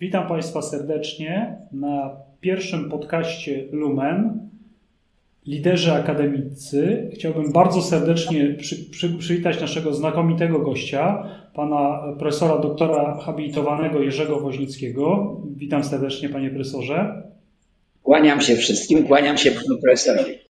Witam Państwa serdecznie na pierwszym podcaście Lumen. Liderzy akademicy. Chciałbym bardzo serdecznie przy, przy, przywitać naszego znakomitego gościa, pana profesora doktora habilitowanego Jerzego Woźnickiego. Witam serdecznie, panie profesorze. Kłaniam się wszystkim, kłaniam się panu profesorowi.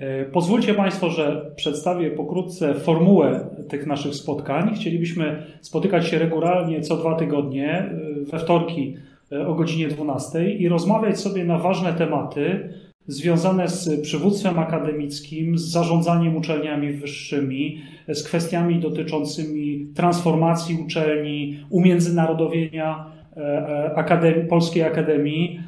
E, pozwólcie Państwo, że przedstawię pokrótce formułę tych naszych spotkań. Chcielibyśmy spotykać się regularnie co dwa tygodnie, e, we wtorki e, o godzinie 12 i rozmawiać sobie na ważne tematy związane z przywództwem akademickim, z zarządzaniem uczelniami wyższymi, z kwestiami dotyczącymi transformacji uczelni, umiędzynarodowienia akademii, Polskiej Akademii.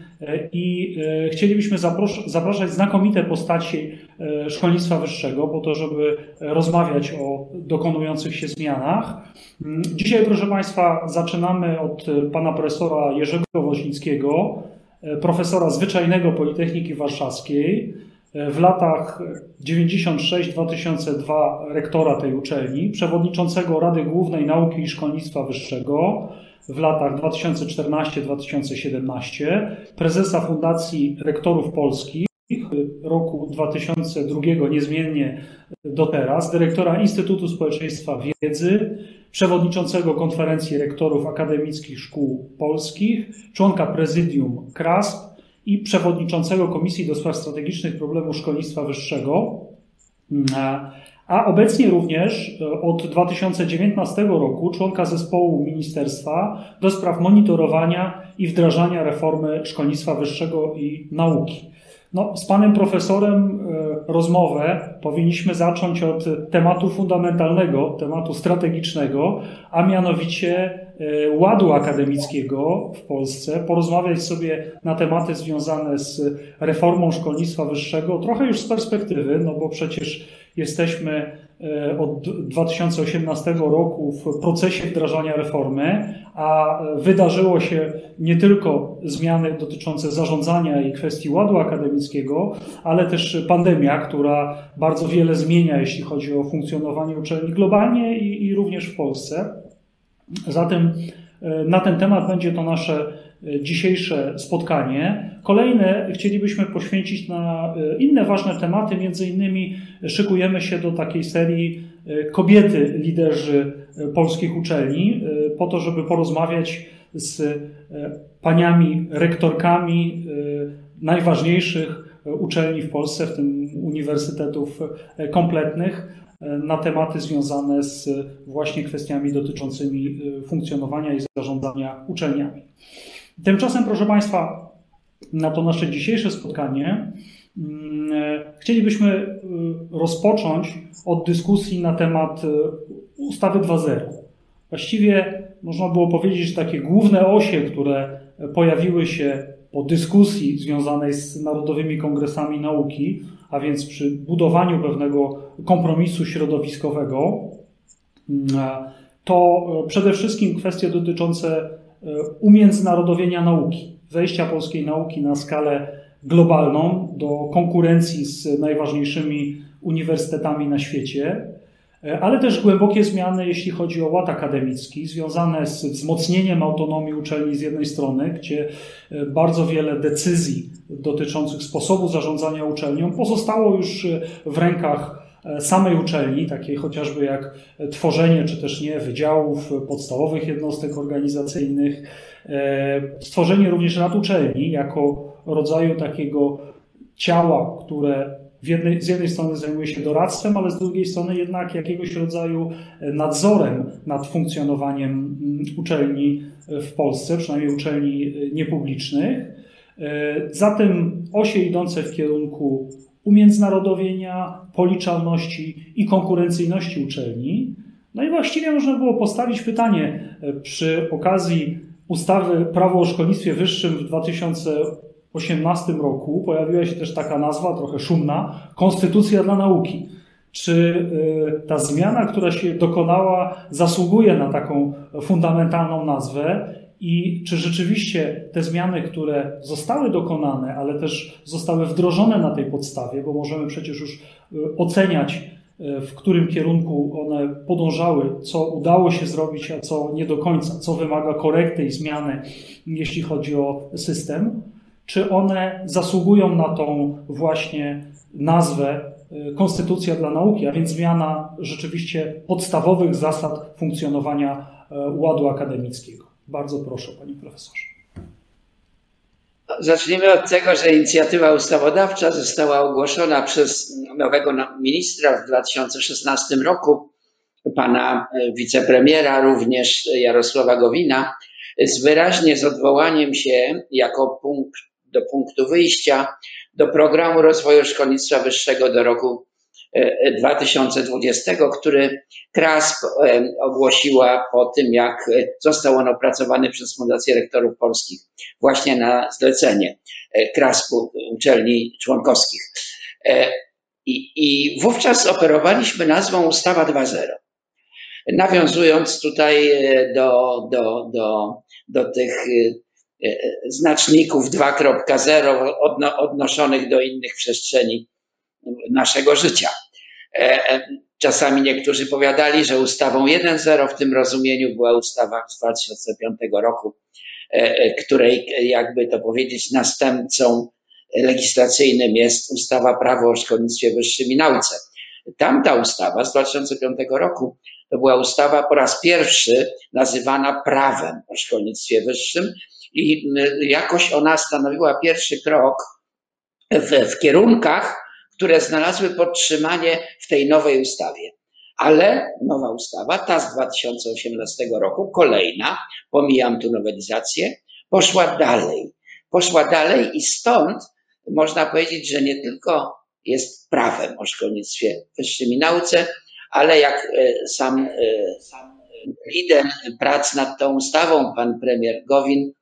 I chcielibyśmy zapraszać znakomite postaci E, szkolnictwa wyższego, po to, żeby rozmawiać o dokonujących się zmianach. Mm, dzisiaj, proszę Państwa, zaczynamy od pana profesora Jerzego Woźnickiego, e, profesora zwyczajnego Politechniki Warszawskiej, e, w latach 96-2002 rektora tej uczelni, przewodniczącego Rady Głównej Nauki i Szkolnictwa Wyższego w latach 2014-2017, prezesa Fundacji Rektorów Polskich, roku 2002 niezmiennie do teraz, dyrektora Instytutu Społeczeństwa Wiedzy, przewodniczącego Konferencji Rektorów Akademickich Szkół Polskich, członka prezydium KRASP i przewodniczącego Komisji do Spraw Strategicznych Problemów Szkolnictwa Wyższego. A obecnie również od 2019 roku członka zespołu Ministerstwa do spraw monitorowania i wdrażania reformy szkolnictwa wyższego i nauki. No, z panem profesorem e, rozmowę powinniśmy zacząć od tematu fundamentalnego, tematu strategicznego, a mianowicie e, ładu akademickiego w Polsce, porozmawiać sobie na tematy związane z reformą szkolnictwa wyższego, trochę już z perspektywy, no bo przecież jesteśmy e, od 2018 roku w procesie wdrażania reformy, a wydarzyło się nie tylko zmiany dotyczące zarządzania i kwestii ładu akademickiego, ale też pandemia, która bardzo wiele zmienia, jeśli chodzi o funkcjonowanie uczelni globalnie i, i również w Polsce. Zatem e, na ten temat będzie to nasze e, dzisiejsze spotkanie. Kolejne chcielibyśmy poświęcić na e, inne ważne tematy, między innymi szykujemy się do takiej serii kobiety liderzy polskich uczelni, po to, żeby porozmawiać z paniami rektorkami najważniejszych uczelni w Polsce, w tym uniwersytetów kompletnych, na tematy związane z właśnie kwestiami dotyczącymi funkcjonowania i zarządzania uczelniami. Tymczasem, proszę Państwa, na to nasze dzisiejsze spotkanie mm, chcielibyśmy y, rozpocząć od dyskusji na temat ustawy 2.0. Właściwie można było powiedzieć, że takie główne osie, które pojawiły się po dyskusji związanej z Narodowymi Kongresami Nauki, a więc przy budowaniu pewnego kompromisu środowiskowego, mm, to przede wszystkim kwestie dotyczące e, umiędzynarodowienia nauki, wejścia polskiej nauki na skalę globalną do konkurencji z najważniejszymi uniwersytetami na świecie, e, ale też głębokie zmiany, jeśli chodzi o ład akademicki, związane z wzmocnieniem autonomii uczelni z jednej strony, gdzie e, bardzo wiele decyzji dotyczących sposobu zarządzania uczelnią pozostało już w rękach e, samej uczelni, takiej chociażby jak tworzenie czy też nie wydziałów, podstawowych jednostek organizacyjnych, stworzenie również rad uczelni jako rodzaju takiego ciała, które jednej, z jednej strony zajmuje się doradztwem, ale z drugiej strony jednak jakiegoś rodzaju e, nadzorem nad funkcjonowaniem mm, uczelni w Polsce, przynajmniej uczelni e, niepublicznych. E, zatem osie idące w kierunku umiędzynarodowienia, policzalności i konkurencyjności uczelni. No i właściwie można było postawić pytanie przy okazji ustawy Prawo o szkolnictwie wyższym w 2000 2018 roku pojawiła się też taka nazwa, trochę szumna, Konstytucja dla nauki. Czy y, ta zmiana, która się dokonała, zasługuje na taką fundamentalną nazwę i czy rzeczywiście te zmiany, które zostały dokonane, ale też zostały wdrożone na tej podstawie, bo możemy przecież już y, oceniać w którym kierunku one podążały, co udało się zrobić, a co nie do końca, co wymaga korekty i zmiany, jeśli chodzi o system, czy one zasługują na tą właśnie nazwę y, Konstytucja dla nauki, a więc zmiana rzeczywiście podstawowych zasad funkcjonowania y, ładu akademickiego. Bardzo proszę, panie profesorze. Zacznijmy od tego, że inicjatywa ustawodawcza została ogłoszona przez nowego ministra w 2016 roku, pana y, wicepremiera, również Jarosława Gowina, z wyraźnie z odwołaniem się jako punkt do punktu wyjścia do programu rozwoju szkolnictwa wyższego do roku 2020, e, który KRASP e, ogłosiła po tym, jak został on opracowany przez Fundację Rektorów Polskich właśnie na zlecenie e, KRASP-u uczelni członkowskich. I, I wówczas operowaliśmy nazwą Ustawa 2.0. Nawiązując tutaj do, do, do, do tych E, znaczników 2.0 odnoszonych do innych przestrzeni naszego życia. E, e, czasami niektórzy powiadali, że ustawą 1.0 w tym rozumieniu była ustawa z 2005 roku, której, jakby to powiedzieć, następcą legislacyjnym jest ustawa Prawo o szkolnictwie wyższym i nauce. Tamta ustawa z 2005 roku to była ustawa po raz pierwszy nazywana prawem o szkolnictwie wyższym i jakoś ona stanowiła pierwszy krok w, w kierunkach, które znalazły podtrzymanie w tej nowej ustawie. Ale nowa ustawa, ta z 2018 roku, kolejna, pomijam tu nowelizację, poszła dalej. Poszła dalej i stąd można powiedzieć, że nie tylko jest prawem o szkolnictwie wyższym i nauce, ale jak e, sam, e, sam lider prac nad tą ustawą, pan premier Gowin,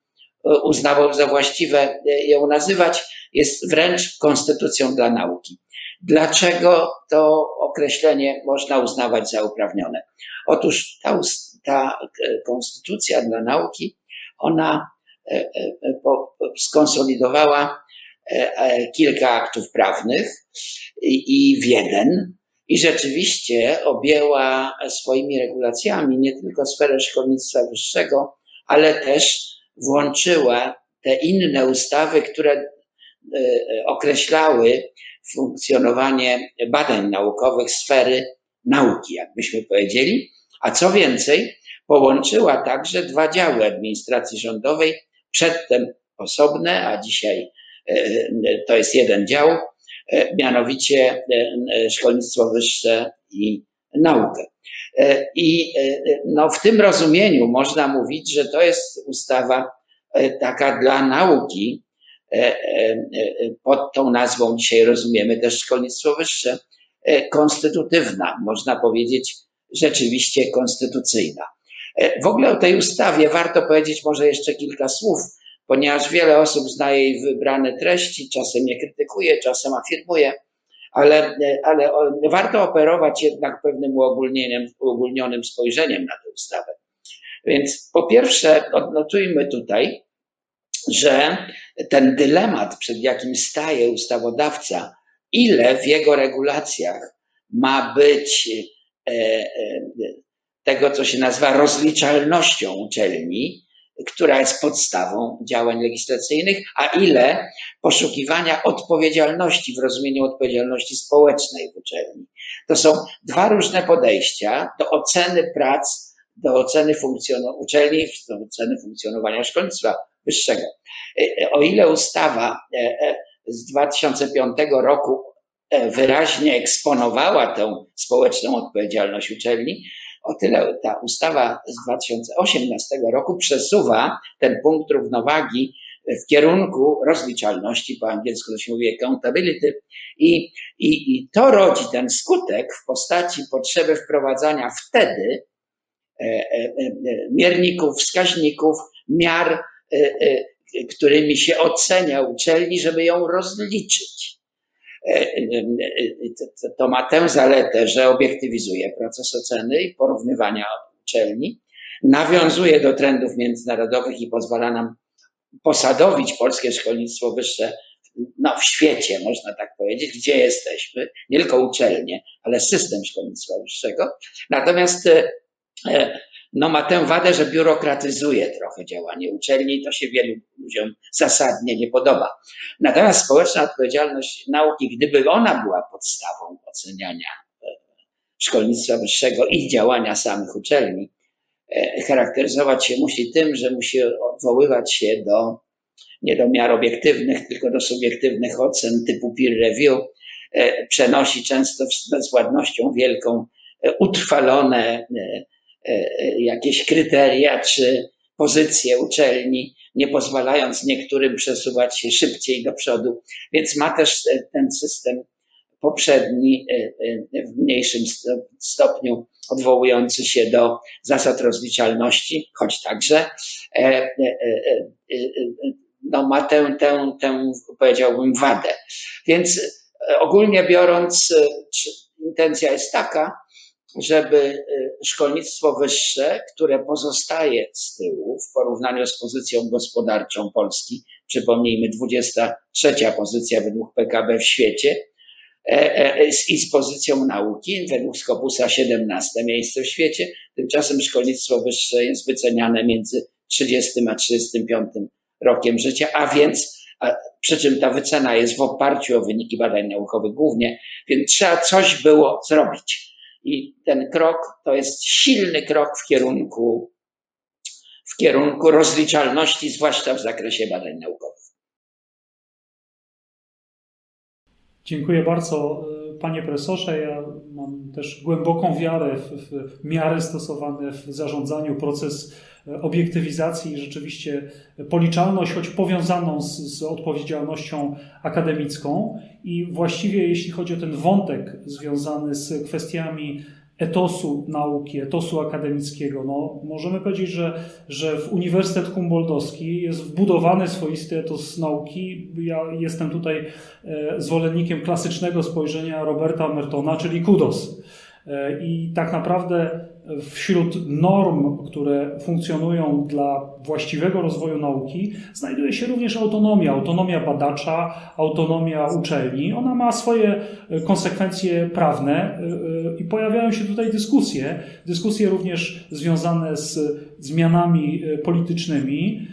uznawał za właściwe ją nazywać, jest wręcz konstytucją dla nauki. Dlaczego to określenie można uznawać za uprawnione? Otóż ta, ta konstytucja dla nauki, ona e, e, skonsolidowała e, kilka aktów prawnych i w jeden, i rzeczywiście objęła swoimi regulacjami nie tylko sferę szkolnictwa wyższego, ale też włączyła te inne ustawy, które e, określały funkcjonowanie badań naukowych sfery nauki, jakbyśmy powiedzieli. A co więcej, połączyła także dwa działy administracji rządowej, przedtem osobne, a dzisiaj e, to jest jeden dział, e, mianowicie szkolnictwo wyższe i naukę. E, I e, no, w tym rozumieniu można mówić, że to jest ustawa e, taka dla nauki. Pod tą nazwą dzisiaj rozumiemy też szkolnictwo wyższe, konstytutywna, można powiedzieć rzeczywiście konstytucyjna. W ogóle o tej ustawie warto powiedzieć może jeszcze kilka słów, ponieważ wiele osób zna jej wybrane treści, czasem je krytykuje, czasem afirmuje ale, ale warto operować jednak pewnym uogólnieniem, uogólnionym spojrzeniem na tę ustawę. Więc po pierwsze, odnotujmy tutaj, że ten dylemat, przed jakim staje ustawodawca, ile w jego regulacjach ma być e, e, tego, co się nazywa rozliczalnością uczelni, która jest podstawą działań legislacyjnych, a ile poszukiwania odpowiedzialności w rozumieniu odpowiedzialności społecznej w uczelni. To są dwa różne podejścia do oceny prac, do oceny funkcjonowania uczelni, do oceny funkcjonowania szkolnictwa wyższego. E, o ile ustawa e, e, z 2005 roku wyraźnie eksponowała tę społeczną odpowiedzialność uczelni, o tyle ta ustawa z 2018 roku przesuwa ten punkt równowagi w kierunku rozliczalności, po angielsku to się mówi accountability, i, i, i to rodzi ten skutek w postaci potrzeby wprowadzania wtedy e, e, e, mierników, wskaźników, miar, którymi się ocenia uczelni, żeby ją rozliczyć. E, e, e, to ma tę zaletę, że obiektywizuje proces oceny i porównywania uczelni, nawiązuje do trendów międzynarodowych i pozwala nam posadowić polskie szkolnictwo wyższe no, w świecie, można tak powiedzieć, gdzie jesteśmy, nie tylko uczelnie, ale system szkolnictwa wyższego. Natomiast no, ma tę wadę, że biurokratyzuje trochę działanie uczelni i to się wielu ludziom zasadnie nie podoba. Natomiast społeczna odpowiedzialność nauki, gdyby ona była podstawą oceniania szkolnictwa wyższego i działania samych uczelni, e, charakteryzować się musi tym, że musi odwoływać się do nie do miar obiektywnych, tylko do subiektywnych ocen typu peer review, e, przenosi często z bezładnością wielką e, utrwalone jakieś kryteria czy pozycje uczelni, nie pozwalając niektórym przesuwać się szybciej do przodu. Więc ma też ten system poprzedni e, e, w mniejszym stopniu odwołujący się do zasad rozliczalności, choć także e, no, ma tę, tę, tę, powiedziałbym, wadę. Więc ogólnie biorąc, intencja jest taka, żeby szkolnictwo wyższe, które pozostaje z tyłu w porównaniu z pozycją gospodarczą Polski, przypomnijmy 23 pozycja według PKB w świecie, E, e, i z pozycją nauki, według Skopusa 17 miejsce w świecie. Tymczasem szkolnictwo wyższe jest wyceniane między 30 a 35 rokiem życia, a więc, a, przy czym ta wycena jest w oparciu o wyniki badań naukowych głównie, więc trzeba coś było zrobić. I ten krok to jest silny krok w kierunku, w kierunku rozliczalności, zwłaszcza w zakresie badań naukowych. Dziękuję bardzo, panie profesorze. Ja mam też głęboką wiarę w, w miary stosowane w zarządzaniu, proces obiektywizacji i rzeczywiście policzalność, choć powiązaną z, z odpowiedzialnością akademicką. I właściwie, jeśli chodzi o ten wątek związany z kwestiami etosu nauki, etosu akademickiego. No, możemy powiedzieć, że, że w Uniwersytet Humboldtowski jest wbudowany swoisty etos nauki. Ja jestem tutaj e, zwolennikiem klasycznego spojrzenia Roberta Mertona, czyli kudos. E, I tak naprawdę wśród norm, które funkcjonują dla właściwego rozwoju nauki, znajduje się również autonomia, autonomia badacza, autonomia uczelni. Ona ma swoje e, konsekwencje prawne e, e, i pojawiają się tutaj dyskusje, dyskusje również związane z zmianami politycznymi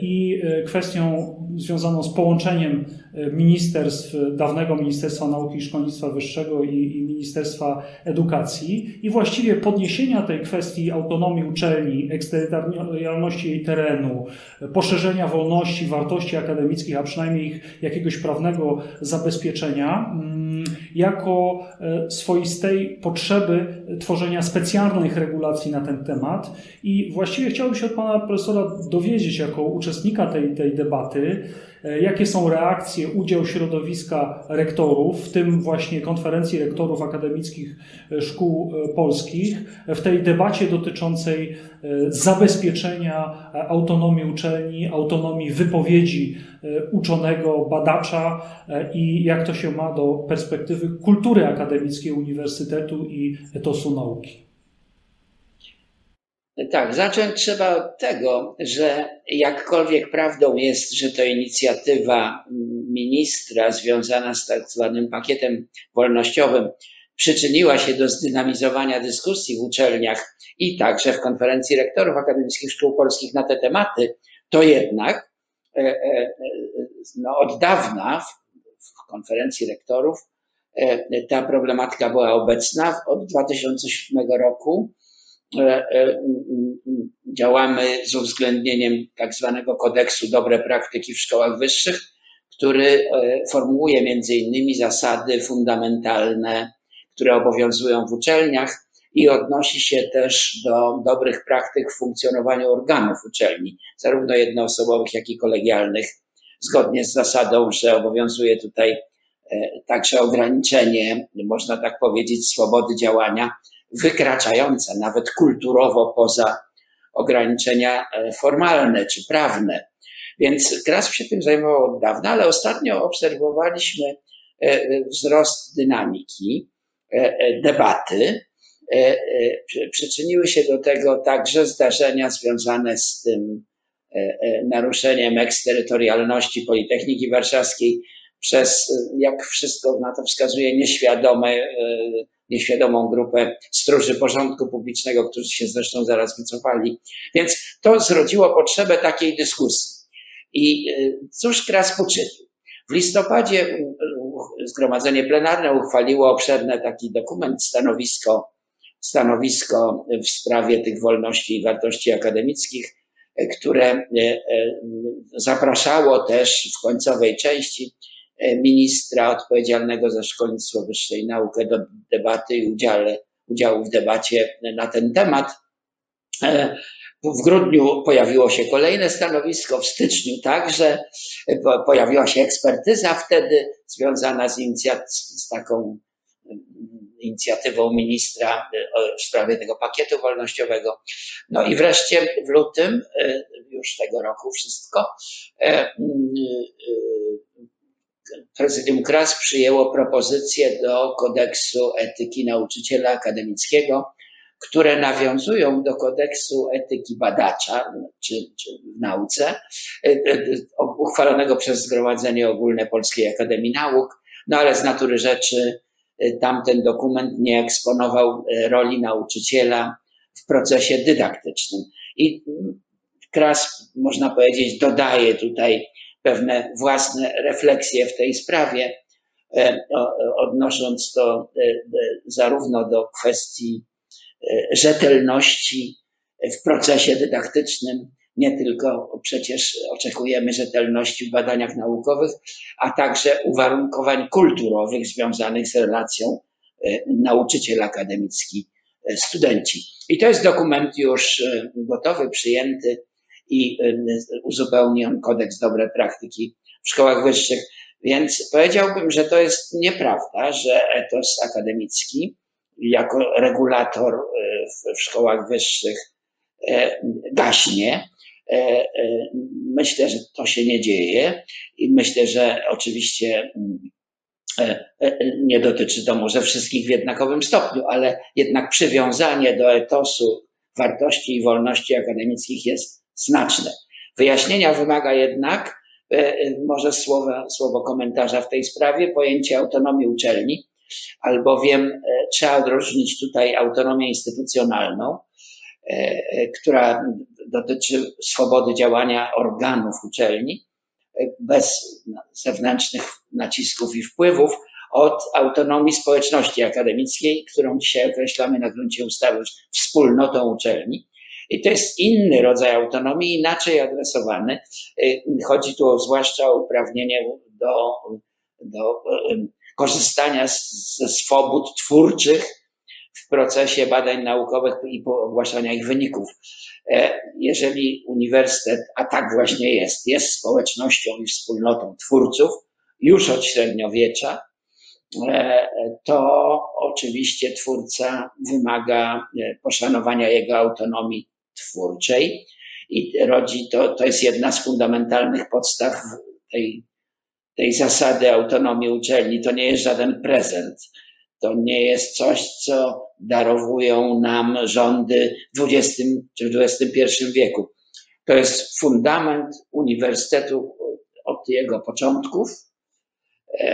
i kwestią związaną z połączeniem ministerstw, dawnego Ministerstwa Nauki i Szkolnictwa Wyższego i, i Ministerstwa Edukacji i właściwie podniesienia tej kwestii autonomii uczelni, eksterytorialności jej terenu, poszerzenia wolności, wartości akademickich, a przynajmniej ich jakiegoś prawnego zabezpieczenia, mm, jako e, swoistej potrzeby tworzenia specjalnych regulacji na ten temat. I właściwie chciałbym się od pana profesora dowiedzieć, jako uczestnika tej, tej debaty, E, jakie są reakcje, udział środowiska rektorów, w tym właśnie konferencji rektorów akademickich e, szkół e, polskich, w tej debacie dotyczącej zabezpieczenia autonomii uczelni, autonomii wypowiedzi uczonego, badacza i jak to się ma do perspektywy kultury akademickiej uniwersytetu i etosu nauki. Tak, zacząć trzeba od tego, że jakkolwiek prawdą jest, że to inicjatywa ministra związana z tak zwanym pakietem wolnościowym przyczyniła się do zdynamizowania dyskusji w uczelniach i także w konferencji rektorów akademickich szkół polskich na te tematy, to jednak e, e, no, od dawna w, konferencji rektorów e, ta problematyka była obecna. Od 2007 roku E, e, działamy z uwzględnieniem tak zwanego kodeksu dobre praktyki w szkołach wyższych, który e, formułuje między innymi zasady fundamentalne, które obowiązują w uczelniach i odnosi się też do dobrych praktyk w funkcjonowaniu organów uczelni, zarówno jednoosobowych, jak i kolegialnych, zgodnie z zasadą, że obowiązuje tutaj także ograniczenie, można tak powiedzieć, swobody działania wykraczająca nawet kulturowo poza ograniczenia e, formalne czy prawne. Więc KRASP się tym zajmował od dawna, ale ostatnio obserwowaliśmy e, wzrost dynamiki e, debaty. Przyczyniły się do tego także zdarzenia związane z tym naruszeniem eksterytorialności Politechniki Warszawskiej przez, jak wszystko na to wskazuje, nieświadome, nieświadomą grupę stróży porządku publicznego, którzy się zresztą zaraz wycofali. Więc to zrodziło potrzebę takiej dyskusji. I cóż Kras poczynił? W listopadzie Zgromadzenie Plenarne uchwaliło obszerne taki dokument, stanowisko, stanowisko w sprawie tych wolności i wartości akademickich, które e, e, zapraszało też w końcowej części e, ministra odpowiedzialnego za szkolnictwo wyższe i naukę do debaty i udziale, udziału w debacie na ten temat. W grudniu pojawiło się kolejne stanowisko, w styczniu także pojawiła się ekspertyza wtedy związana z, z taką inicjatywą ministra w sprawie tego pakietu wolnościowego. No i wreszcie w lutym e, już tego roku wszystko e, e, prezydium KRAS przyjęło propozycję do kodeksu etyki nauczyciela akademickiego, które nawiązują do kodeksu etyki badacza czy, czy w nauce, uchwalonego przez Zgromadzenie Ogólne Polskiej Akademii Nauk, no ale z natury rzeczy tamten dokument nie eksponował roli nauczyciela w procesie dydaktycznym. I Kras, można powiedzieć, dodaje tutaj pewne własne refleksje w tej sprawie, e, odnosząc to e, e, zarówno do kwestii rzetelności w procesie dydaktycznym, nie tylko przecież oczekujemy rzetelności w badaniach naukowych, a także uwarunkowań kulturowych związanych z relacją nauczyciel akademicki studenci. I to jest dokument już gotowy, przyjęty i uzupełni on kodeks dobre praktyki w szkołach wyższych. Więc powiedziałbym, że to jest nieprawda, że etos akademicki jako regulator w, szkołach wyższych e, gaśnie. E, e, myślę, że to się nie dzieje i myślę, że oczywiście nie dotyczy to może wszystkich w jednakowym stopniu, ale jednak przywiązanie do etosu wartości i wolności akademickich jest znaczne. Wyjaśnienia wymaga jednak, e, e, może słowo, słowo komentarza w tej sprawie, pojęcie autonomii uczelni, albowiem e, trzeba odróżnić tutaj autonomię instytucjonalną, która dotyczy swobody działania organów uczelni bez zewnętrznych nacisków i wpływów, od autonomii społeczności akademickiej, którą dzisiaj określamy na gruncie ustawy wspólnotą uczelni. I to jest inny rodzaj autonomii, inaczej adresowany. Y, chodzi tu zwłaszcza o uprawnienie do, do y, korzystania ze swobód twórczych w procesie badań naukowych i ogłaszania ich wyników. E, jeżeli uniwersytet, a tak właśnie jest, jest społecznością i wspólnotą twórców już od średniowiecza, e, to oczywiście twórca wymaga e, poszanowania jego autonomii twórczej i rodzi to, to jest jedna z fundamentalnych podstaw tej, tej zasady autonomii uczelni. To nie jest żaden prezent. To nie jest coś, co darowują nam rządy w XX czy XXI wieku. To jest fundament uniwersytetu od jego początków e,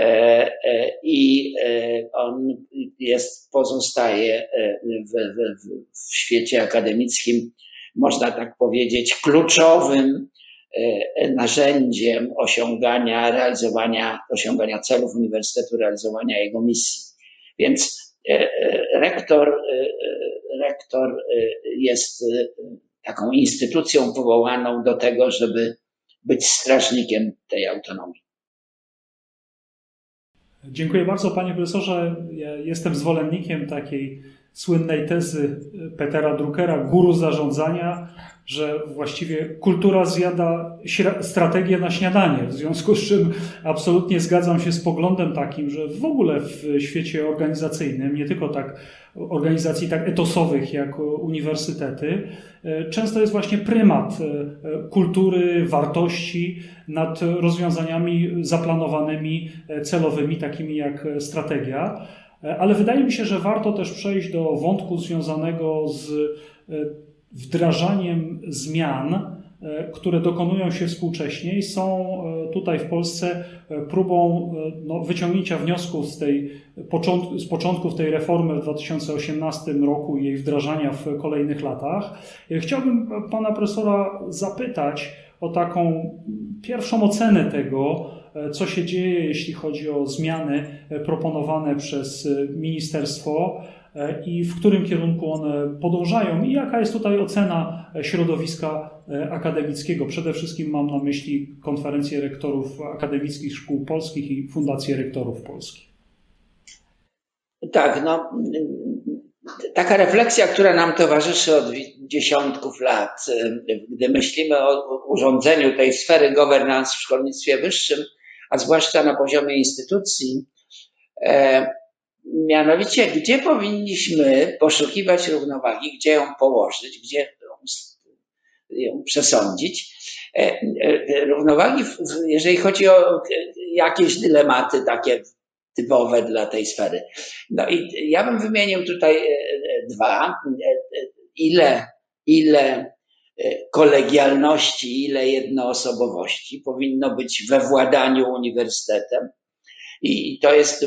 e, i e, on jest, pozostaje w, w, w świecie akademickim można tak powiedzieć, kluczowym e, narzędziem osiągania, realizowania, osiągania celów uniwersytetu, realizowania jego misji. Więc e, e, rektor, rektor jest taką instytucją powołaną do tego, żeby być strażnikiem tej autonomii. Dziękuję bardzo, panie profesorze. Ja jestem zwolennikiem takiej słynnej tezy Petera Druckera, guru zarządzania, że właściwie kultura zjada strategię na śniadanie. W związku z czym absolutnie zgadzam się z poglądem takim, że w ogóle w świecie organizacyjnym, nie tylko tak organizacji tak etosowych jak uniwersytety, często jest właśnie prymat kultury, wartości nad rozwiązaniami zaplanowanymi, celowymi, takimi jak strategia. E, ale wydaje mi się, że warto też przejść do wątku związanego z e, wdrażaniem zmian które dokonują się współcześnie i są tutaj w Polsce próbą no, wyciągnięcia wniosków z, tej, z początków tej reformy w 2018 roku i jej wdrażania w kolejnych latach. Chciałbym pana profesora zapytać o taką pierwszą ocenę tego, co się dzieje, jeśli chodzi o zmiany proponowane przez ministerstwo E, i w którym kierunku one podążają i jaka jest tutaj ocena środowiska e, akademickiego. Przede wszystkim mam na myśli konferencję rektorów akademickich szkół polskich i Fundację Rektorów Polskich. Tak, no, taka refleksja, która nam towarzyszy od dziesiątków lat, e, gdy myślimy o urządzeniu tej sfery governance w szkolnictwie wyższym, a zwłaszcza na poziomie instytucji, Mianowicie, gdzie powinniśmy poszukiwać równowagi, gdzie ją położyć, gdzie ją przesądzić. E, e, równowagi, jeżeli chodzi o jakieś dylematy takie typowe dla tej sfery. No i ja bym wymienił tutaj e, dwa. Ile, ile kolegialności, ile jednoosobowości powinno być we władaniu uniwersytetem. I to jest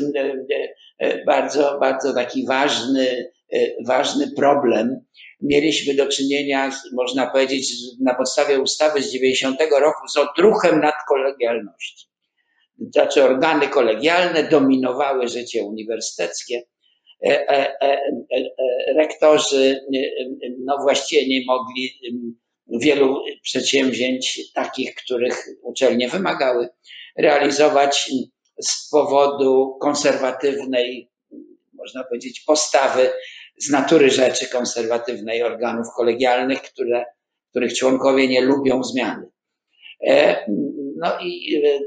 E, bardzo, bardzo taki ważny, e, ważny problem. Mieliśmy do czynienia, można powiedzieć, na podstawie ustawy z 90 roku z odruchem nadkolegialności. Znaczy organy kolegialne dominowały życie uniwersyteckie. E, rektorzy no właściwie nie mogli wielu przedsięwzięć takich, których uczelnie wymagały, realizować z powodu konserwatywnej, można powiedzieć, postawy z natury rzeczy konserwatywnej organów kolegialnych, które, których członkowie nie lubią zmiany. E, no i e,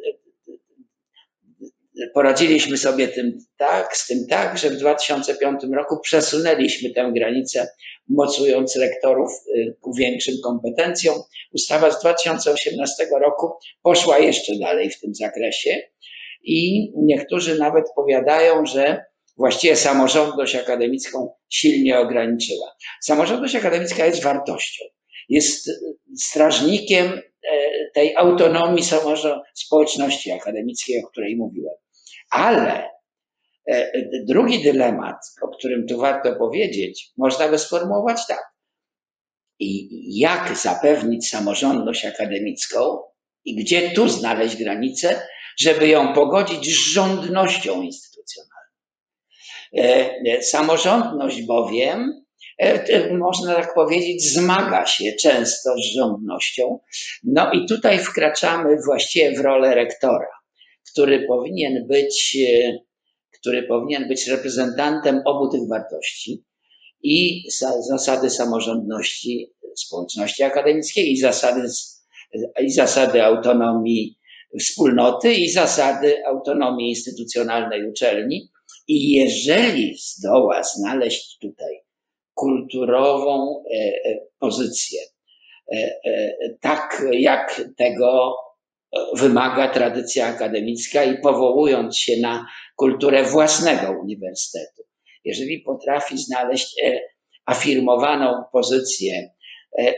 poradziliśmy sobie tym tak, z tym tak, że w 2005 roku przesunęliśmy tę granicę, mocując rektorów e, ku większym kompetencjom. Ustawa z 2018 roku poszła jeszcze dalej w tym zakresie i niektórzy nawet powiadają, że właściwie samorządność akademicką silnie ograniczyła. Samorządność akademicka jest wartością, jest strażnikiem e, tej autonomii społeczności akademickiej, o której mówiłem. Ale e, drugi dylemat, o którym tu warto powiedzieć, można go sformułować tak. I jak zapewnić samorządność akademicką i gdzie tu znaleźć granice, żeby ją pogodzić z rządnością instytucjonalną. E, e, samorządność bowiem, można tak powiedzieć, zmaga się często z rządnością. No i tutaj wkraczamy właściwie w rolę rektora, który powinien być, który powinien być reprezentantem obu tych wartości i zasady samorządności społeczności akademickiej i zasady, i zasady autonomii wspólnoty i zasady autonomii instytucjonalnej uczelni. I jeżeli zdoła znaleźć tutaj kulturową e, e, pozycję, e, tak jak tego wymaga tradycja akademicka i powołując się na kulturę własnego uniwersytetu, jeżeli potrafi znaleźć afirmowaną pozycję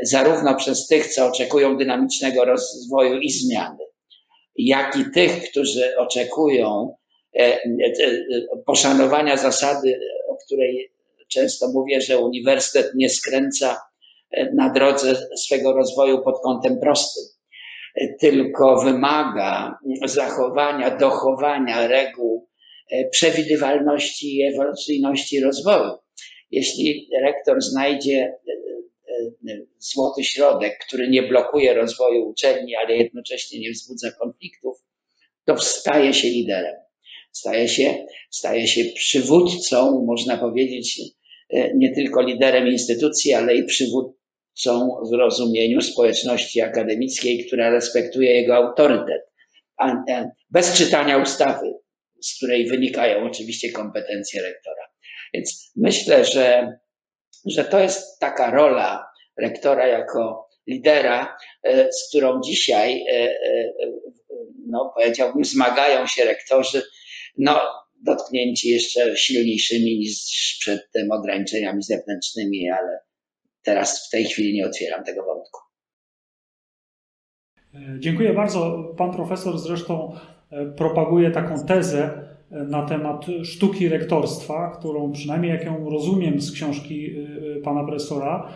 zarówno przez tych, co oczekują dynamicznego rozwoju i zmiany, jak i tych, którzy oczekują e, e, e, poszanowania zasady, o której często mówię, że uniwersytet nie skręca na drodze swego rozwoju pod kątem prostym, tylko wymaga zachowania, dochowania reguł przewidywalności i ewolucyjności rozwoju. Jeśli rektor znajdzie złoty środek, który nie blokuje rozwoju uczelni, ale jednocześnie nie wzbudza konfliktów, to staje się liderem. Staje się, staje się przywódcą, można powiedzieć, e, nie tylko liderem instytucji, ale i przywódcą w rozumieniu społeczności akademickiej, która respektuje jego autorytet. Bez czytania ustawy, z której wynikają oczywiście kompetencje rektora. Więc myślę, że że to jest taka rola rektora jako lidera, e, z którą dzisiaj, e, e, no powiedziałbym, zmagają się rektorzy, no dotknięci jeszcze silniejszymi niż przedtem ograniczeniami zewnętrznymi, ale teraz w tej chwili nie otwieram tego wątku. Dziękuję bardzo. Pan profesor zresztą propaguje taką tezę na temat sztuki rektorstwa, którą przynajmniej jak ją rozumiem z książki pana profesora,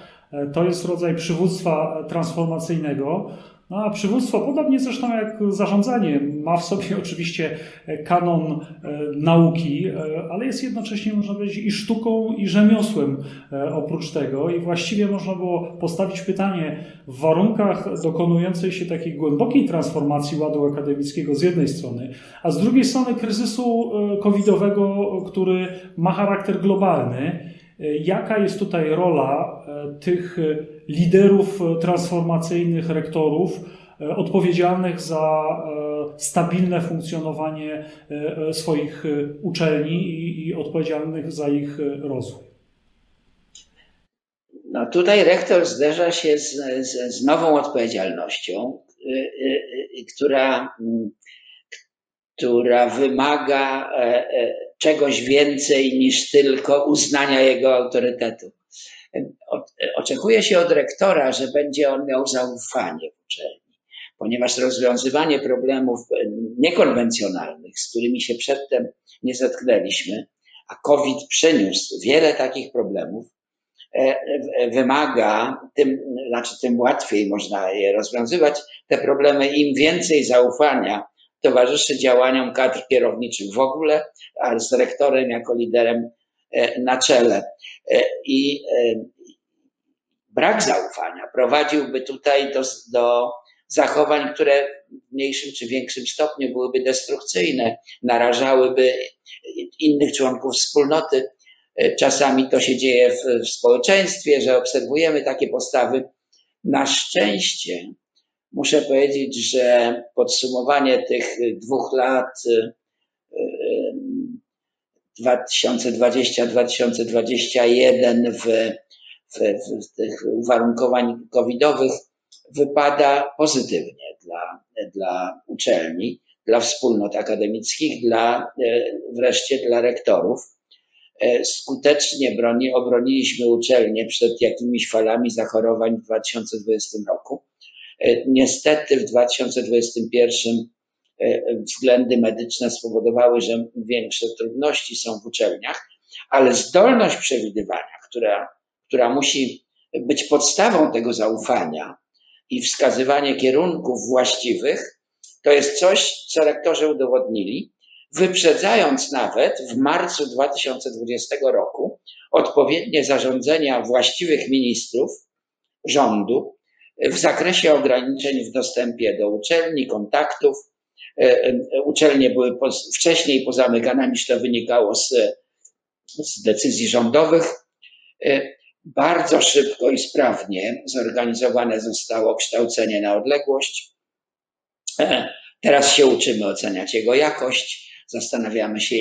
to jest rodzaj przywództwa transformacyjnego, no a przywództwo, podobnie zresztą jak zarządzanie, ma w sobie oczywiście kanon e, nauki, e, ale jest jednocześnie, można powiedzieć, i sztuką, i rzemiosłem e, oprócz tego. I właściwie można było postawić pytanie w warunkach dokonującej się takiej głębokiej transformacji ładu akademickiego z jednej strony, a z drugiej strony kryzysu covidowego, który ma charakter globalny. Jaka jest tutaj rola tych liderów transformacyjnych, rektorów, e, odpowiedzialnych za e, stabilne funkcjonowanie e, swoich uczelni i, odpowiedzialnych za ich rozwój. No tutaj rektor zderza się z, z, z nową odpowiedzialnością, która, która wymaga czegoś więcej niż tylko uznania jego autorytetu oczekuje się od rektora, że będzie on miał zaufanie w uczelni, ponieważ rozwiązywanie problemów niekonwencjonalnych, z którymi się przedtem nie zetknęliśmy, a COVID przyniósł wiele takich problemów, e, wymaga, tym, znaczy tym łatwiej można je rozwiązywać, te problemy, im więcej zaufania towarzyszy działaniom kadr kierowniczych w ogóle, a z rektorem jako liderem E, na czele. E, I e, brak zaufania prowadziłby tutaj do, do zachowań, które w mniejszym czy większym stopniu byłyby destrukcyjne, narażałyby innych członków wspólnoty. Czasami to się dzieje w, w społeczeństwie, że obserwujemy takie postawy. Na szczęście muszę powiedzieć, że podsumowanie tych dwóch lat 2020-2021 w, w, w tych uwarunkowań covidowych wypada pozytywnie dla, dla uczelni, dla wspólnot akademickich, dla, e, wreszcie dla rektorów. E, skutecznie broni, obroniliśmy uczelnię przed jakimiś falami zachorowań w 2020 roku. E, niestety w 2021 E, względy medyczne spowodowały, że większe trudności są w uczelniach, ale zdolność przewidywania, która, która musi być podstawą tego zaufania i wskazywanie kierunków właściwych, to jest coś, co rektorzy udowodnili, wyprzedzając nawet w marcu 2020 roku odpowiednie zarządzenia właściwych ministrów rządu w zakresie ograniczeń w dostępie do uczelni, kontaktów, E, e, uczelnie były wcześniej pozamykane niż to wynikało z, z decyzji rządowych. E, bardzo szybko i sprawnie zorganizowane zostało kształcenie na odległość. Teraz się uczymy oceniać jego jakość. Zastanawiamy się,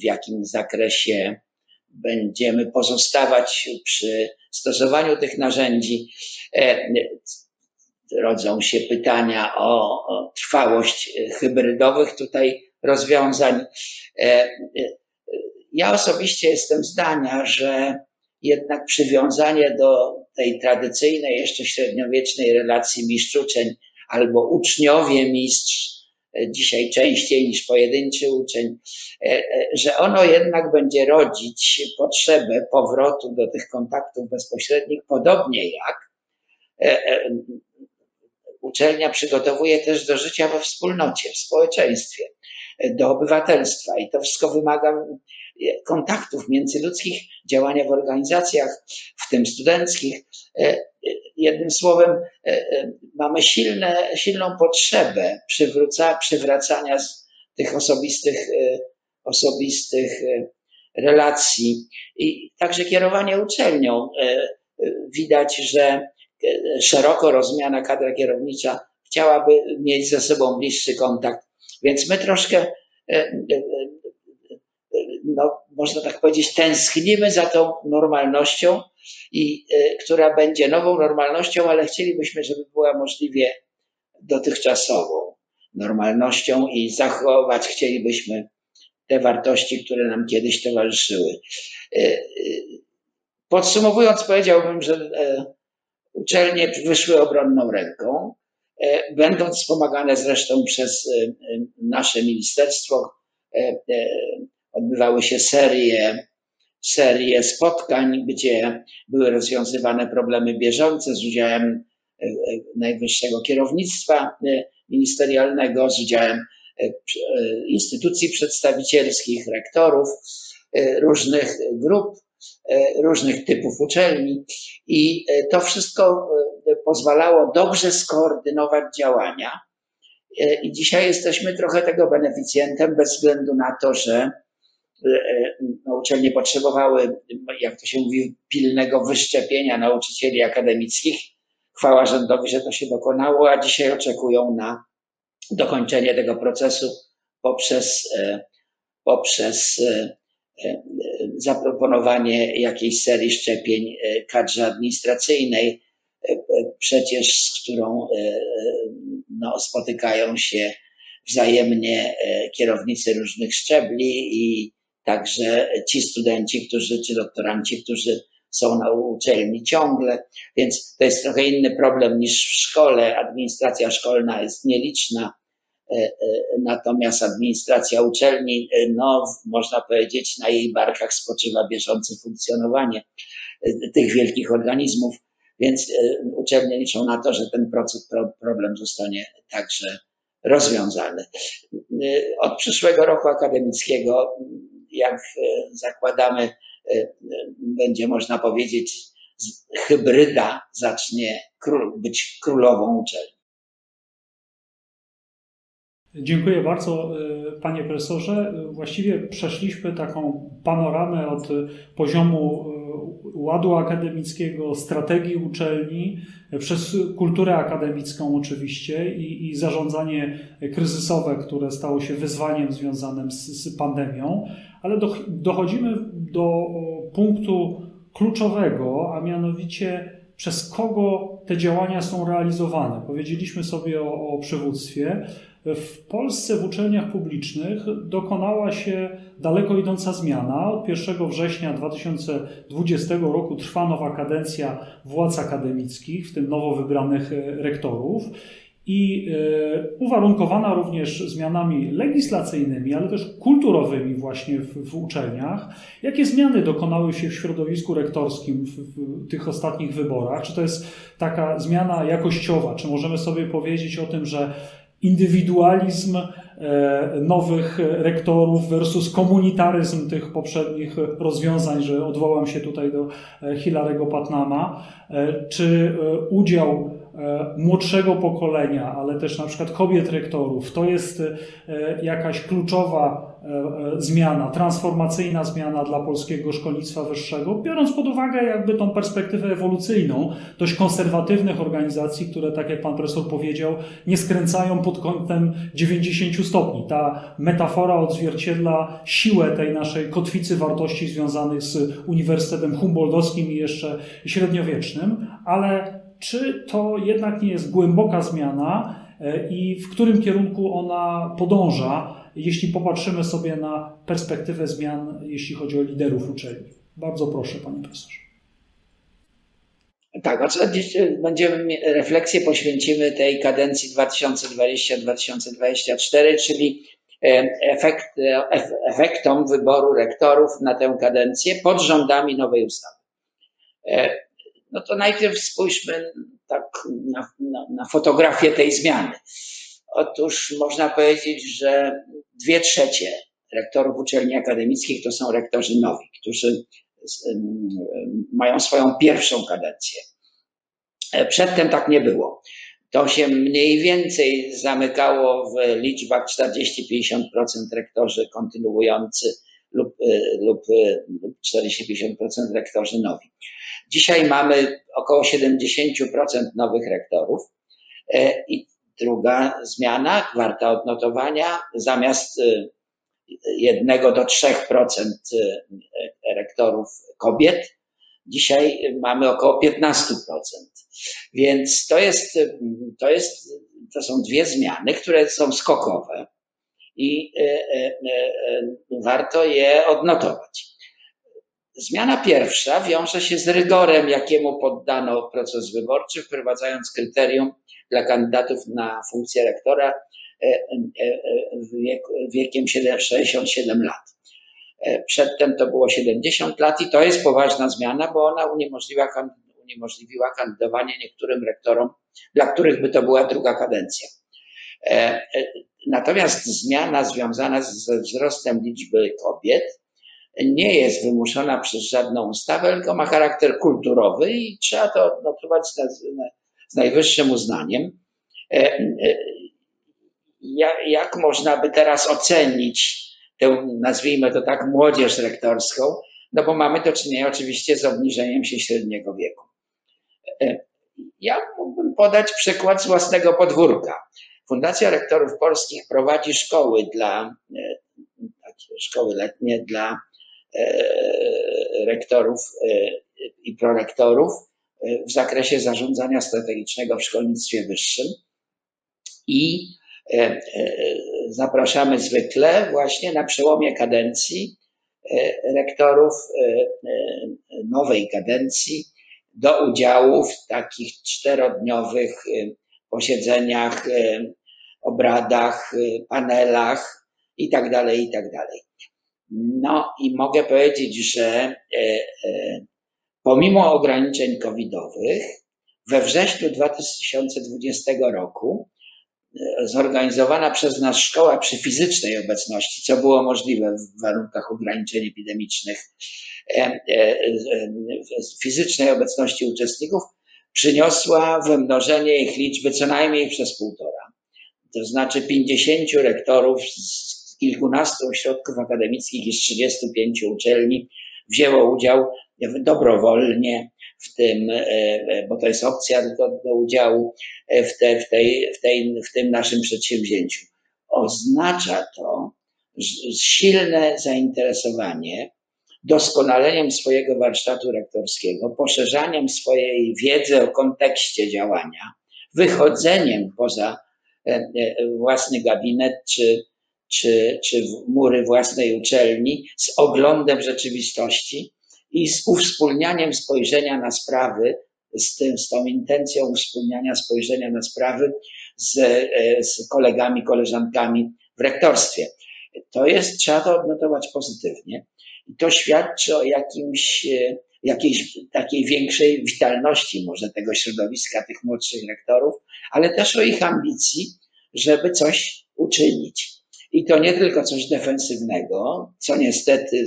w jakim zakresie będziemy pozostawać przy stosowaniu tych narzędzi rodzą się pytania o, trwałość e, hybrydowych tutaj rozwiązań. E, e, ja osobiście jestem zdania, że jednak przywiązanie do tej tradycyjnej, jeszcze średniowiecznej relacji mistrz-uczeń albo uczniowie-mistrz, dzisiaj częściej niż pojedynczy uczeń, że ono jednak będzie rodzić potrzebę powrotu do tych kontaktów bezpośrednich, podobnie jak Uczelnia przygotowuje też do życia we wspólnocie, w społeczeństwie, do obywatelstwa. I to wszystko wymaga kontaktów międzyludzkich, działania w organizacjach, w tym studenckich. Jednym słowem, mamy silne, silną potrzebę przywróca, przywracania tych osobistych, osobistych relacji i także kierowanie uczelnią. Widać, że szeroko rozumiana kadra kierownicza chciałaby mieć ze sobą bliższy kontakt. Więc my troszkę, e, e, e, no, można tak powiedzieć, tęsknimy za tą normalnością, i, która będzie nową normalnością, ale chcielibyśmy, żeby była możliwie dotychczasową normalnością i zachować chcielibyśmy te wartości, które nam kiedyś towarzyszyły. Podsumowując, powiedziałbym, że uczelnie wyszły obronną ręką. będąc wspomagane zresztą przez nasze ministerstwo, odbywały się serie, serie spotkań, gdzie były rozwiązywane problemy bieżące z udziałem najwyższego kierownictwa ministerialnego, z udziałem instytucji przedstawicielskich, rektorów różnych grup E, różnych typów uczelni i e, to wszystko e, pozwalało dobrze skoordynować działania. I dzisiaj jesteśmy trochę tego beneficjentem bez względu na to, że uczelnie potrzebowały, jak to się mówi, pilnego wyszczepienia nauczycieli akademickich. Chwała rządowi, że to się dokonało, a dzisiaj oczekują na dokończenie tego procesu poprzez, poprzez E, zaproponowanie jakiejś serii szczepień e, kadrze administracyjnej, e, przecież z którą no, spotykają się wzajemnie kierownicy różnych szczebli i także ci studenci, którzy, czy doktoranci, którzy są na uczelni ciągle, więc to jest trochę inny problem niż w szkole. Administracja szkolna jest nieliczna, E, e, natomiast administracja uczelni, e, no, można powiedzieć, na jej barkach spoczywa bieżące funkcjonowanie tych wielkich organizmów, więc uczelnie liczą na to, że ten proces, problem zostanie także rozwiązany. Od przyszłego roku akademickiego, jak zakładamy, będzie można powiedzieć, hybryda zacznie być królową uczelni. Dziękuję bardzo, e, panie profesorze. Właściwie przeszliśmy taką panoramę od poziomu e, ładu akademickiego, strategii uczelni, przez kulturę akademicką oczywiście i, i zarządzanie kryzysowe, które stało się wyzwaniem związanym z, z pandemią, ale do, dochodzimy do punktu kluczowego, a mianowicie przez kogo te działania są realizowane. Powiedzieliśmy sobie o, o przywództwie. W Polsce w uczelniach publicznych dokonała się daleko idąca zmiana. Od 1 września 2020 roku trwa nowa kadencja władz akademickich, w tym nowo wybranych rektorów i e, uwarunkowana również zmianami legislacyjnymi, ale też kulturowymi właśnie w, w, uczelniach. Jakie zmiany dokonały się w środowisku rektorskim w, w, tych ostatnich wyborach? Czy to jest taka zmiana jakościowa? Czy możemy sobie powiedzieć o tym, że indywidualizm e, nowych rektorów versus komunitaryzm tych poprzednich rozwiązań, że odwołam się tutaj do e, Hilarego Patnama, czy udział młodszego pokolenia, ale też na przykład kobiet rektorów, to jest jakaś kluczowa E, e, zmiana, transformacyjna zmiana dla polskiego szkolnictwa wyższego, biorąc pod uwagę jakby tą perspektywę ewolucyjną dość konserwatywnych organizacji, które, tak jak pan profesor powiedział, nie skręcają pod kątem 90 stopni. Ta metafora odzwierciedla siłę tej naszej kotwicy wartości związanych z Uniwersytetem Humboldtowskim i jeszcze średniowiecznym, ale czy to jednak nie jest głęboka zmiana e, i w którym kierunku ona podąża? jeśli popatrzymy sobie na perspektywę zmian, jeśli chodzi o liderów uczelni. Bardzo proszę, panie profesorze. Tak, a będziemy refleksję poświęcimy tej kadencji 2020-2024, czyli e, efekt, e, efektom wyboru rektorów na tę kadencję pod rządami nowej ustawy. No to najpierw spójrzmy tak na, na, na fotografię tej zmiany. Otóż można powiedzieć, że dwie trzecie rektorów uczelni akademickich to są rektorzy nowi, którzy mają swoją pierwszą kadencję. E, przedtem tak nie było. To się mniej więcej zamykało w liczbach 40-50% rektorzy kontynuujący lub, e, lub, e, lub 40-50% rektorzy nowi. Dzisiaj mamy około 70% nowych rektorów i Druga zmiana, warta odnotowania, zamiast y, jednego do 3% y, rektorów kobiet, dzisiaj mamy około 15%. Więc to jest, to jest, to są dwie zmiany, które są skokowe i warto je odnotować. Zmiana pierwsza wiąże się z rygorem, jakiemu poddano proces wyborczy, wprowadzając kryterium dla kandydatów na funkcję rektora e, e, wiekiem 67 lat. Przedtem to było 70 lat i to jest poważna zmiana, bo ona uniemożliwiła, uniemożliwiła kandydowanie niektórym rektorom, dla których by to była druga kadencja. Natomiast zmiana związana ze wzrostem liczby kobiet nie jest wymuszona przez żadną ustawę, tylko ma charakter kulturowy i trzeba to odnotować z, z najwyższym uznaniem. E, e, jak można by teraz ocenić tę, nazwijmy to tak, młodzież rektorską? No bo mamy do czynienia oczywiście z obniżeniem się średniego wieku. E, ja mógłbym podać przykład z własnego podwórka. Fundacja Rektorów Polskich prowadzi szkoły dla, szkoły letnie dla rektorów e, i prorektorów e, w zakresie zarządzania strategicznego w szkolnictwie wyższym. I zapraszamy zwykle właśnie na przełomie kadencji rektorów nowej kadencji do udziału w takich czterodniowych posiedzeniach, obradach, panelach itd., tak itd. No i mogę powiedzieć, że e, e, pomimo ograniczeń covidowych, we wrześniu 2020 roku e, zorganizowana przez nas szkoła przy fizycznej obecności, co było możliwe w warunkach ograniczeń epidemicznych, fizycznej obecności uczestników, przyniosła wymnożenie ich liczby co najmniej przez półtora. To znaczy 50 rektorów z kilkunastu ośrodków akademickich i z 35 uczelni wzięło udział dobrowolnie w tym, e, bo to jest opcja do, do udziału w, te, w, tej, w, tej, w tym naszym przedsięwzięciu. Oznacza to silne zainteresowanie doskonaleniem swojego warsztatu rektorskiego, poszerzaniem swojej wiedzy o kontekście działania, wychodzeniem poza e, e, własny gabinet czy czy, czy mury własnej uczelni z oglądem rzeczywistości i z uwspólnianiem spojrzenia na sprawy, z, tym, z tą intencją uwspólniania spojrzenia na sprawy z, e, z kolegami, koleżankami w rektorstwie. To jest, trzeba to odnotować pozytywnie. I to świadczy o jakimś, e, jakiejś takiej większej witalności może tego środowiska tych młodszych rektorów, ale też o ich ambicji, żeby coś uczynić. I to nie tylko coś defensywnego, co niestety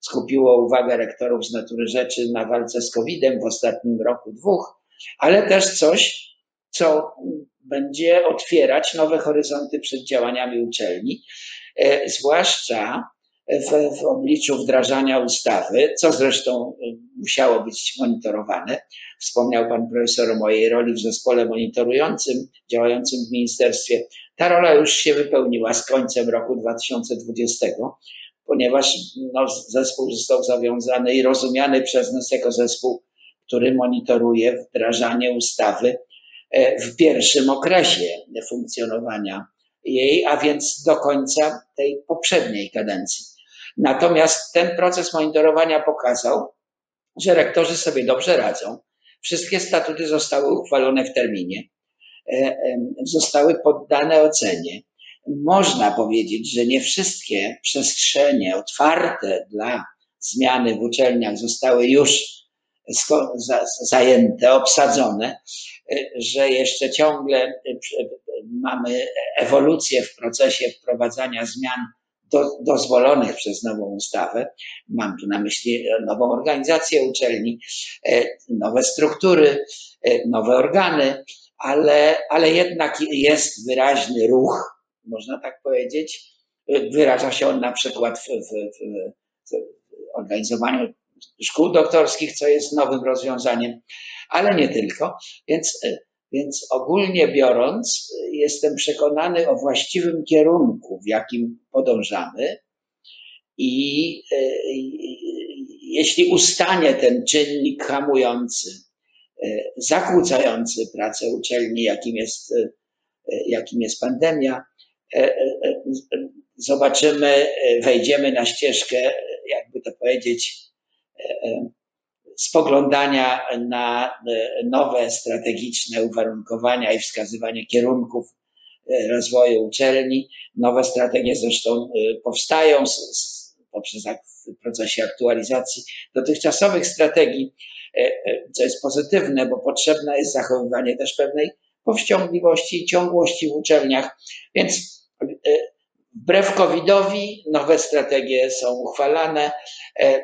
skupiło uwagę rektorów z natury rzeczy na walce z COVID-em w ostatnim roku, dwóch, ale też coś, co będzie otwierać nowe horyzonty przed działaniami uczelni, e, zwłaszcza w, w, obliczu wdrażania ustawy, co zresztą e, musiało być monitorowane. Wspomniał pan profesor o mojej roli w zespole monitorującym, działającym w ministerstwie. Ta rola już się wypełniła z końcem roku 2020, ponieważ no, zespół został zawiązany i rozumiany przez nas jako zespół, który monitoruje wdrażanie ustawy e, w pierwszym okresie funkcjonowania jej, a więc do końca tej poprzedniej kadencji. Natomiast ten proces monitorowania pokazał, że rektorzy sobie dobrze radzą. Wszystkie statuty zostały uchwalone w terminie. E, zostały poddane ocenie. Można powiedzieć, że nie wszystkie przestrzenie otwarte dla zmiany w uczelniach zostały już zajęte, obsadzone, e, że jeszcze ciągle e, mamy ewolucję w procesie wprowadzania zmian do, dozwolonych przez nową ustawę. Mam tu na myśli nową organizację uczelni, nowe struktury, nowe organy, ale, ale jednak jest wyraźny ruch, można tak powiedzieć. Wyraża się on na przykład w, w, w, organizowaniu szkół doktorskich, co jest nowym rozwiązaniem, ale nie tylko. Więc, więc ogólnie biorąc, jestem przekonany o właściwym kierunku, w jakim podążamy. I, i jeśli ustanie ten czynnik hamujący, E, zakłócający pracę uczelni, jakim jest, e, jakim jest pandemia, e, zobaczymy, wejdziemy na ścieżkę jakby to powiedzieć, spoglądania na nowe strategiczne uwarunkowania i wskazywanie kierunków rozwoju uczelni. Nowe strategie zresztą powstają poprzez w procesie aktualizacji dotychczasowych strategii, co jest pozytywne, bo potrzebne jest zachowywanie też pewnej powściągliwości i ciągłości w uczelniach. Więc wbrew COVID-owi nowe strategie są uchwalane.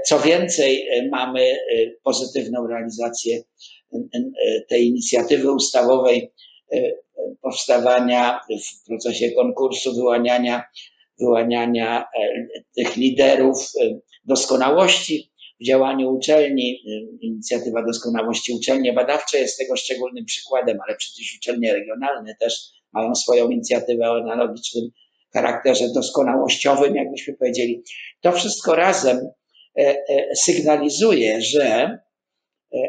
Co więcej, mamy pozytywną realizację tej inicjatywy ustawowej powstawania w procesie konkursu, wyłaniania, wyłaniania tych liderów doskonałości w działaniu uczelni. Inicjatywa doskonałości uczelnie badawcze jest tego szczególnym przykładem, ale przecież uczelnie regionalne też mają swoją inicjatywę o analogicznym charakterze doskonałościowym, jakbyśmy powiedzieli. To wszystko razem sygnalizuje, że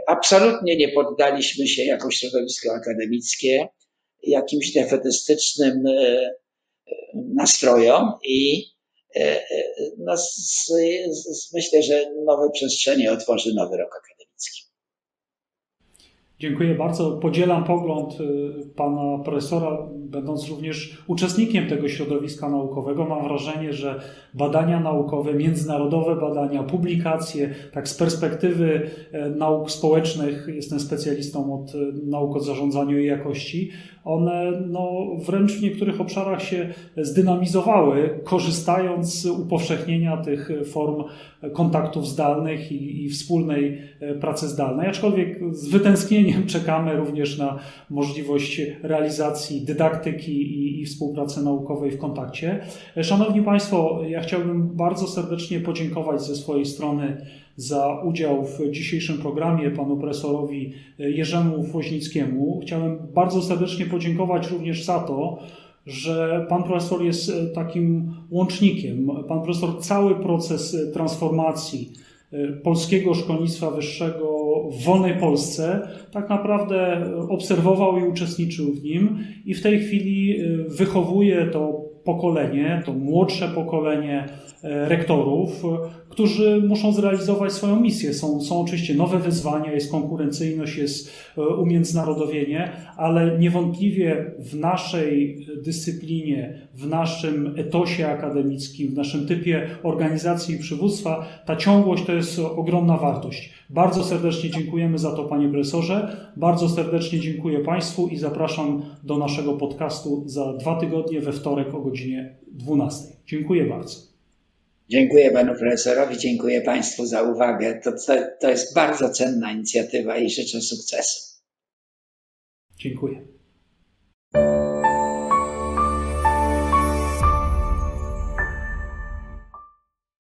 absolutnie nie poddaliśmy się jako środowisko akademickie jakimś defetystycznym nastrojom i no, myślę, że nowe przestrzenie otworzy nowy rok akademicki. Dziękuję bardzo. Podzielam pogląd y, pana profesora, będąc również uczestnikiem tego środowiska naukowego. Mam wrażenie, że badania naukowe, międzynarodowe badania, publikacje, tak z perspektywy e, nauk społecznych, jestem specjalistą od e, nauk o zarządzaniu i jakości, one no, wręcz w niektórych obszarach się zdynamizowały, korzystając z upowszechnienia tych form kontaktów zdalnych i, i wspólnej e, pracy zdalnej. Aczkolwiek z wytęsknieniem czekamy również na możliwość realizacji dydaktyki i, i współpracy naukowej w kontakcie. Szanowni Państwo, ja chciałbym bardzo serdecznie podziękować ze swojej strony za udział w dzisiejszym programie panu profesorowi Jerzemu Woźnickiemu. Chciałem bardzo serdecznie podziękować również za to, że pan profesor jest takim łącznikiem. Pan profesor cały proces transformacji polskiego szkolnictwa wyższego w wolnej Polsce tak naprawdę obserwował i uczestniczył w nim i w tej chwili wychowuje to pokolenie, to młodsze pokolenie rektorów, którzy muszą zrealizować swoją misję. Są, są oczywiście nowe wyzwania, jest konkurencyjność, jest e, umiędzynarodowienie, ale niewątpliwie w naszej dyscyplinie, w naszym etosie akademickim, w naszym typie organizacji i przywództwa, ta ciągłość to jest ogromna wartość. Bardzo serdecznie dziękujemy za to, panie profesorze. Bardzo serdecznie dziękuję Państwu i zapraszam do naszego podcastu za dwa tygodnie we wtorek o godzinie 12. Dziękuję bardzo. Dziękuję panu profesorowi, dziękuję państwu za uwagę. To, to, to jest bardzo cenna inicjatywa i życzę sukcesu. Dziękuję.